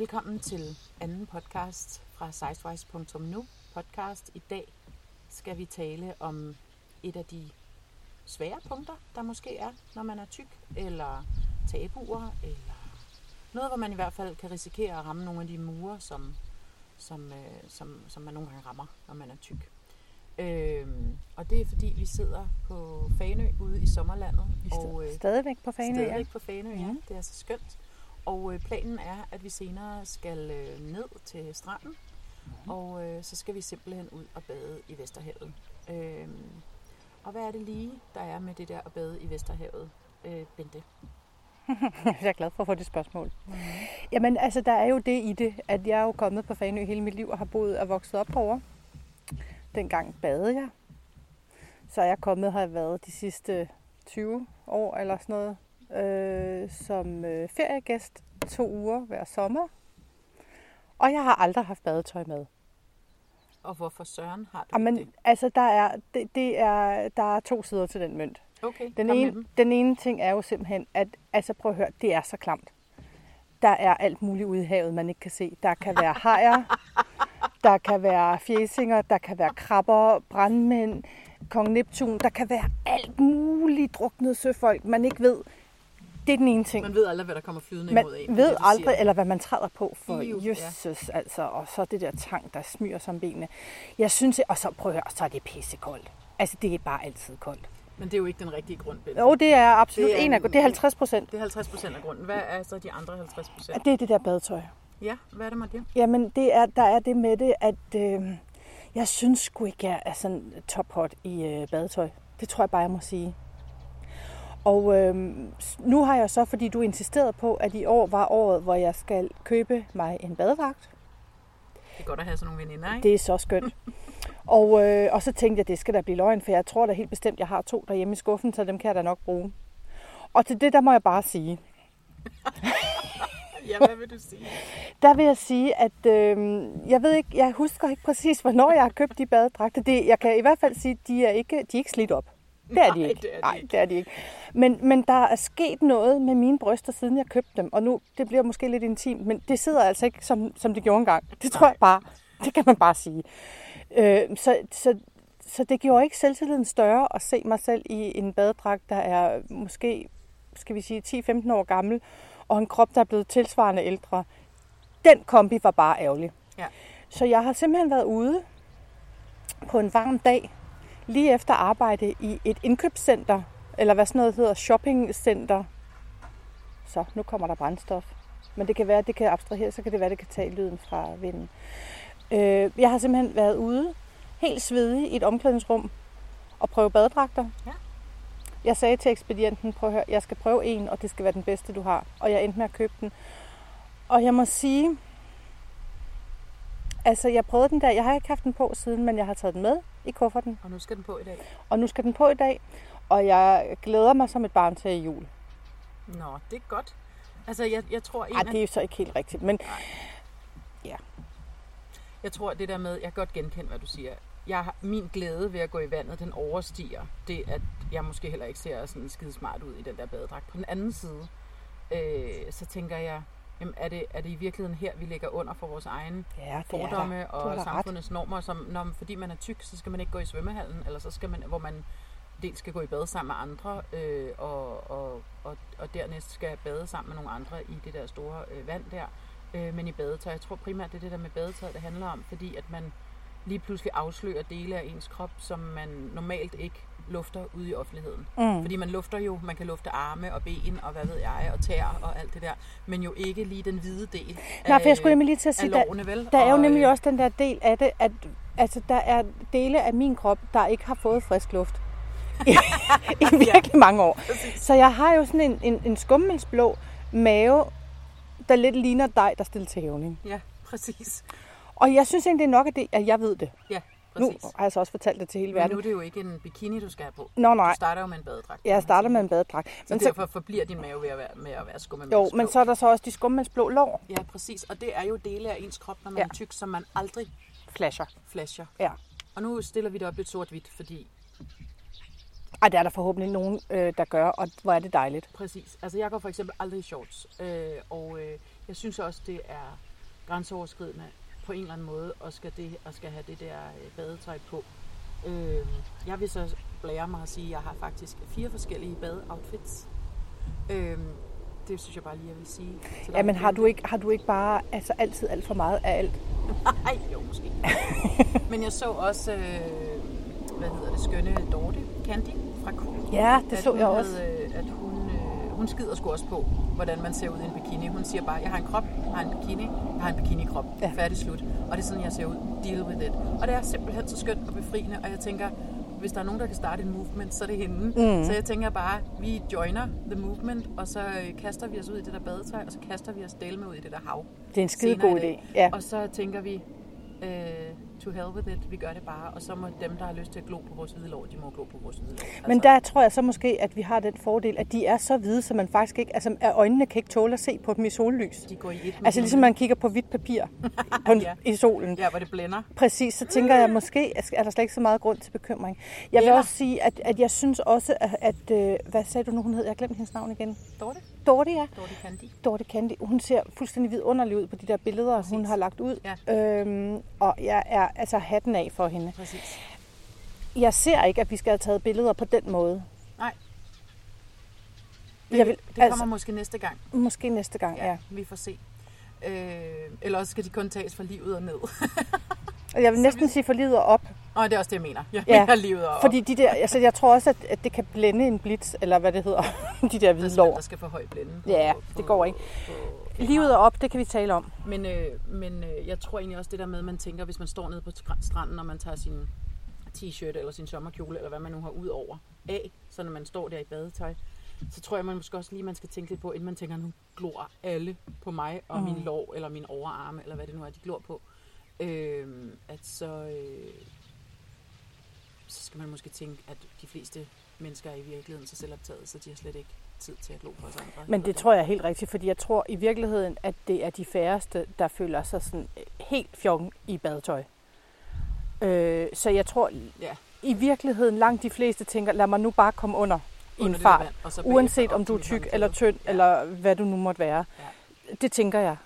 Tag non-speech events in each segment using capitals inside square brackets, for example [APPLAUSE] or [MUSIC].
Velkommen til anden podcast fra sizewise.nu podcast. I dag skal vi tale om et af de svære punkter, der måske er, når man er tyk, eller tabuer, eller noget, hvor man i hvert fald kan risikere at ramme nogle af de mure, som, som, øh, som, som man nogle gange rammer, når man er tyk. Øhm, og det er fordi, vi sidder på Fanø ude i sommerlandet. Vi og, øh, stadigvæk på Fanø, Stadigvæk på Fanø, ja. Mm. Det er så skønt. Og øh, planen er, at vi senere skal øh, ned til stranden, mm. og øh, så skal vi simpelthen ud og bade i Vesterhavet. Øhm, og hvad er det lige, der er med det der at bade i Vesterhavet, øh, Bente? [LAUGHS] jeg er glad for at få det spørgsmål. Mm. Jamen, altså, der er jo det i det, at jeg er jo kommet på Fanø hele mit liv og har boet og vokset op herovre. Dengang badede jeg. Så er jeg kommet har været de sidste 20 år eller sådan noget øh, som øh, feriegæst to uger hver sommer. Og jeg har aldrig haft badetøj med. Og hvorfor søren har du Jamen, det? Altså, der er, det, det er, der er to sider til den mønt. Okay, den ene, den ene ting er jo simpelthen, at altså, prøv at høre, det er så klamt. Der er alt muligt ude i havet, man ikke kan se. Der kan være hajer, [LAUGHS] der kan være fjæsinger, der kan være krabber, brandmænd, kong Neptun. Der kan være alt muligt druknede søfolk, man ikke ved. Det er den ene ting. Man ved aldrig, hvad der kommer flydende man imod en. ved det, aldrig, siger. eller hvad man træder på for Iu, Jesus, ja. altså. Og så det der tang, der smyrer som benene. Jeg synes, og så prøv at høre, så er det pissekoldt. Altså, det er bare altid koldt. Men det er jo ikke den rigtige grund, Bente. Jo, det er absolut Det er en af, det er 50 procent. Det er 50 procent af grunden. Hvad er så de andre 50 procent? Det er det der badetøj. Ja, hvad er det med det? Jamen, det er, der er det med det, at øh, jeg synes sgu ikke, jeg er sådan top hot i øh, badetøj. Det tror jeg bare, jeg må sige. Og øh, nu har jeg så, fordi du insisterede på, at i år var året, hvor jeg skal købe mig en badedragt. Det er godt at have sådan nogle veninder, ikke? Det er så skønt. [LAUGHS] og, øh, og så tænkte jeg, det skal da blive løgn, for jeg tror da helt bestemt, jeg har to derhjemme i skuffen, så dem kan jeg da nok bruge. Og til det, der må jeg bare sige, [LAUGHS] Ja, hvad vil du sige? [LAUGHS] der vil jeg sige, at øh, jeg ved ikke, jeg husker ikke præcis, hvornår jeg har købt de badedragter. Det, jeg kan i hvert fald sige, at de er ikke, de er ikke slidt op. Det er de ikke. Nej, ikke. det er de ikke. Men, men der er sket noget med mine bryster, siden jeg købte dem. Og nu, det bliver måske lidt intimt, men det sidder altså ikke, som, som det gjorde engang. Det tror Nej. jeg bare. Det kan man bare sige. Øh, så, så, så det gjorde ikke selvtilliden større at se mig selv i en badedragt, der er måske, skal vi sige, 10-15 år gammel, og en krop, der er blevet tilsvarende ældre. Den kombi var bare ærgerlig. Ja. Så jeg har simpelthen været ude på en varm dag, lige efter arbejde i et indkøbscenter, eller hvad sådan noget hedder, shoppingcenter. Så, nu kommer der brændstof. Men det kan være, at det kan abstrahere, så kan det være, at det kan tage lyden fra vinden. Øh, jeg har simpelthen været ude, helt svedig, i et omklædningsrum, og prøve badedragter. Ja. Jeg sagde til ekspedienten, prøv at høre, jeg skal prøve en, og det skal være den bedste, du har. Og jeg endte med at købe den. Og jeg må sige, altså jeg prøvede den der, jeg har ikke haft den på siden, men jeg har taget den med i kufferten. Og nu skal den på i dag. Og nu skal den på i dag, og jeg glæder mig som et barn til jul. Nå, det er godt. Altså, jeg, jeg tror en Ej, det er jo så ikke helt rigtigt, men Jeg tror, det der med, jeg kan godt genkende, hvad du siger. Jeg min glæde ved at gå i vandet, den overstiger det, at jeg måske heller ikke ser sådan skide smart ud i den der badedragt. På den anden side, øh, så tænker jeg, jamen, er, det, er det i virkeligheden her, vi ligger under for vores egen ja, fordomme og da ret. samfundets normer, som når, fordi man er tyk, så skal man ikke gå i svømmehallen, eller så skal man, hvor man dels skal gå i bad sammen med andre, øh, og, og, og, og dernæst skal bade sammen med nogle andre i det der store øh, vand der. Øh, men i badetøj, jeg tror primært, det er det der med badetøj, det handler om, fordi at man lige pludselig afslører dele af ens krop, som man normalt ikke lufter ude i offentligheden. Mm. Fordi man lufter jo, man kan lufte arme og ben og hvad ved jeg, og tæer og alt det der, men jo ikke lige den hvide del Nej, for jeg skulle nemlig lige til at af sige, der, lårene, vel? der er jo Og, nemlig øh, også den der del af det, at altså, der er dele af min krop, der ikke har fået frisk luft i, [LAUGHS] i virkelig mange år. Præcis. Så jeg har jo sådan en, en, en skummelsblå mave, der lidt ligner dig, der stiller til hævning. Ja, præcis. Og jeg synes egentlig nok, at, det, at jeg ved det. Ja, Nu præcis. har jeg så også fortalt det til hele Men nu verden. er det jo ikke en bikini, du skal have på. Nå nej, Du starter jo med en badedragt. jeg starter med en badedragt. Så Men derfor forbliver din mave ved at være, med at være jo, skummemælksblå. men så er der så også de skummandsblå lår. Ja, præcis. Og det er jo dele af ens krop, når man Ja. er tyk, som man aldrig Flasher. flasher. Ja. Og nu stiller vi det op lidt sort-hvidt, fordi Ej, det er der forhåbentlig nogen, øh, der gør, og hvor er det dejligt. præcis. Altså jeg går for eksempel aldrig i shorts. Øh, og øh, jeg synes også, det er grænseoverskridende på en eller anden måde, og skal, det, og skal have det der øh, badetøj på. Øh, jeg vil så blære mig at sige, at jeg har faktisk fire forskellige badeoutfits. Øh, det synes jeg bare lige, jeg vil sige. Ja, men har du ikke, har du ikke bare altså, altid alt for meget af alt? [LAUGHS] Nej, jo, måske. [LAUGHS] Men jeg så også, øh, hvad hedder det, skønne Dorte Candy fra Cool. Ja, det at så jeg også. øh, At hun, hun skider sgu også på, hvordan man ser ud i en bikini. Hun siger bare, jeg har en krop, jeg har en bikini, jeg har en bikini-krop. Ja. Færdig slut. Og det er sådan, jeg ser ud. Deal with it. Og det er simpelthen så skønt og befriende, og jeg tænker, hvis der er nogen, der kan starte en movement, så er det hende. Mm. Så jeg tænker bare, vi joiner the movement, og så øh, kaster vi os ud i det der badetøj, og så kaster vi os del med ud i det der hav. Det er en skide god idé. Ja. Og så tænker vi, øh, to hell with it, vi gør det bare. Og så må dem, der har lyst til at glo på vores hvide lår, de må glo på vores hvide lår. Altså, Men der tror jeg så måske, at vi har den fordel, at de er så hvide, så man faktisk ikke, altså at øjnene kan ikke tåle at se på dem i sollys. de går i et Altså ligesom man kigger på hvidt papir [LAUGHS] på, Ja. i solen. Ja, hvor det blænder. Præcis, så tænker jeg måske, er der slet ikke så meget grund til bekymring. Jeg vil Eller- også sige, at, at jeg synes også, at, at øh, hvad sagde du nu, hun hed? Jeg har glemt hendes navn igen. Dorte? Dorte, ja. Dorte Candy. Dorte Candy. Hun ser fuldstændig vidunderlig ud på de der billeder, Præcis. hun har lagt ud. Ja. Øhm, og jeg er altså hatten af for hende. Præcis. Jeg ser ikke, at vi skal have taget billeder på den måde. Nej. Det, Jeg vil, det kommer altså, måske næste gang. måske næste gang, ja. Ja, vi får se. Øh, eller også skal de kun tages fra livet og ned. Jeg vil [LAUGHS] næsten sige for livet og op. Og det er også det, jeg mener. Jeg Ja, mener livet og Fordi de der, altså jeg tror også, at, at det kan blænde en blitz, eller hvad det hedder, [LAUGHS] de der hvide lår. der skal for høj blænde. på- Ja, på- det går ikke. På, Livet og op, det kan vi tale om. Men, øh, men øh, jeg tror egentlig også det der med, at man tænker, hvis man står nede på stranden, og man tager sin t-shirt eller sin sommerkjole, eller hvad man nu har ud over af, så når man står der i badetøj, så tror jeg, man måske også lige, man skal tænke lidt på, inden man tænker, nu glor alle på mig, og mm. min lår, eller min overarme, eller hvad det nu er, de glor på. Øh, at så, øh, så skal man måske tænke, at de fleste mennesker er i virkeligheden så selvoptaget, så de har slet ikke tid til at glo på os andre. Men det tror jeg er helt rigtigt, fordi jeg tror i virkeligheden, at det er de færreste, der føler sig sådan helt fjong i badetøj. Øh, så jeg tror Ja. i virkeligheden langt de fleste tænker, lad mig nu bare komme under i en Under der fart. vand, Uanset om du er tyk eller tynd, ja. eller hvad du nu måtte være. Ja. Det tænker jeg.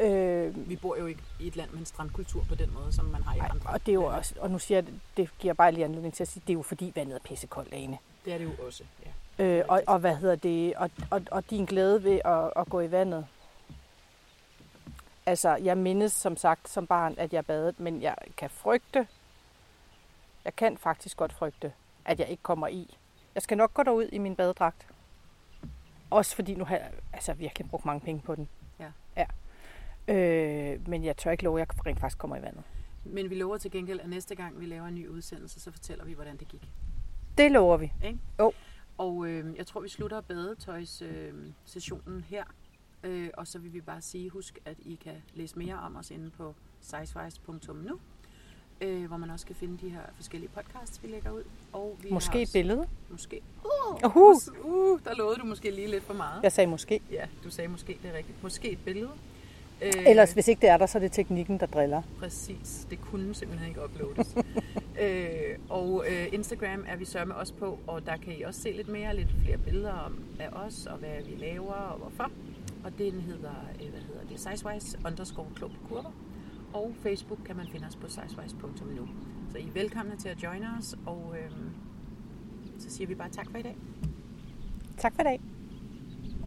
Øh, Vi bor jo ikke i et land med en strandkultur på den måde, som man har i Nej, andre og det er jo lande. også, og nu siger jeg, det- det giver bare lige anledning til at sige, det er jo fordi vandet er pissekoldt, Ane. Det er det jo også, ja. Øh, og, og hvad hedder det, og, og, og din glæde ved at, at gå i vandet. Altså, jeg mindes som sagt som barn, at jeg badede, men jeg kan frygte, jeg kan faktisk godt frygte, at jeg ikke kommer i. Jeg skal nok gå derud i min badedragt. Også fordi nu har jeg altså, virkelig brugt mange penge på den. Øh, men jeg tør ikke love, at jeg rent faktisk kommer i vandet. Men vi lover til gengæld, at næste gang vi laver en ny udsendelse, så fortæller vi, hvordan det gik. Det lover vi. Og øh, jeg tror, vi slutter badetøjs-sessionen øh, sessionen her. Øh, og så vil vi bare sige, husk, at I kan læse mere om os inde på sizewise.nu, øh, hvor man også kan finde de her forskellige podcasts, vi lægger ud. Og vi Måske et billede. Måske. Uh, Uh, der lovede du måske lige lidt for meget. jeg sagde måske. Ja, du sagde måske, det er rigtigt. Måske et billede. Øh, Ellers, hvis ikke det er der, så er det teknikken, der driller. Præcis. Det kunne simpelthen ikke uploades. [LAUGHS] øh, og øh, Instagram er vi sørme også på, og der kan I også se lidt mere, lidt flere billeder om, af os, og hvad vi laver, og hvorfor. Og den hedder, øh, hvad hedder det, sizewise underscore klog på kurver. Og Facebook kan man finde os på sizewise.nu. Så I er velkomne til at joine os, og øh, så siger vi bare tak for i dag. Tak for i dag.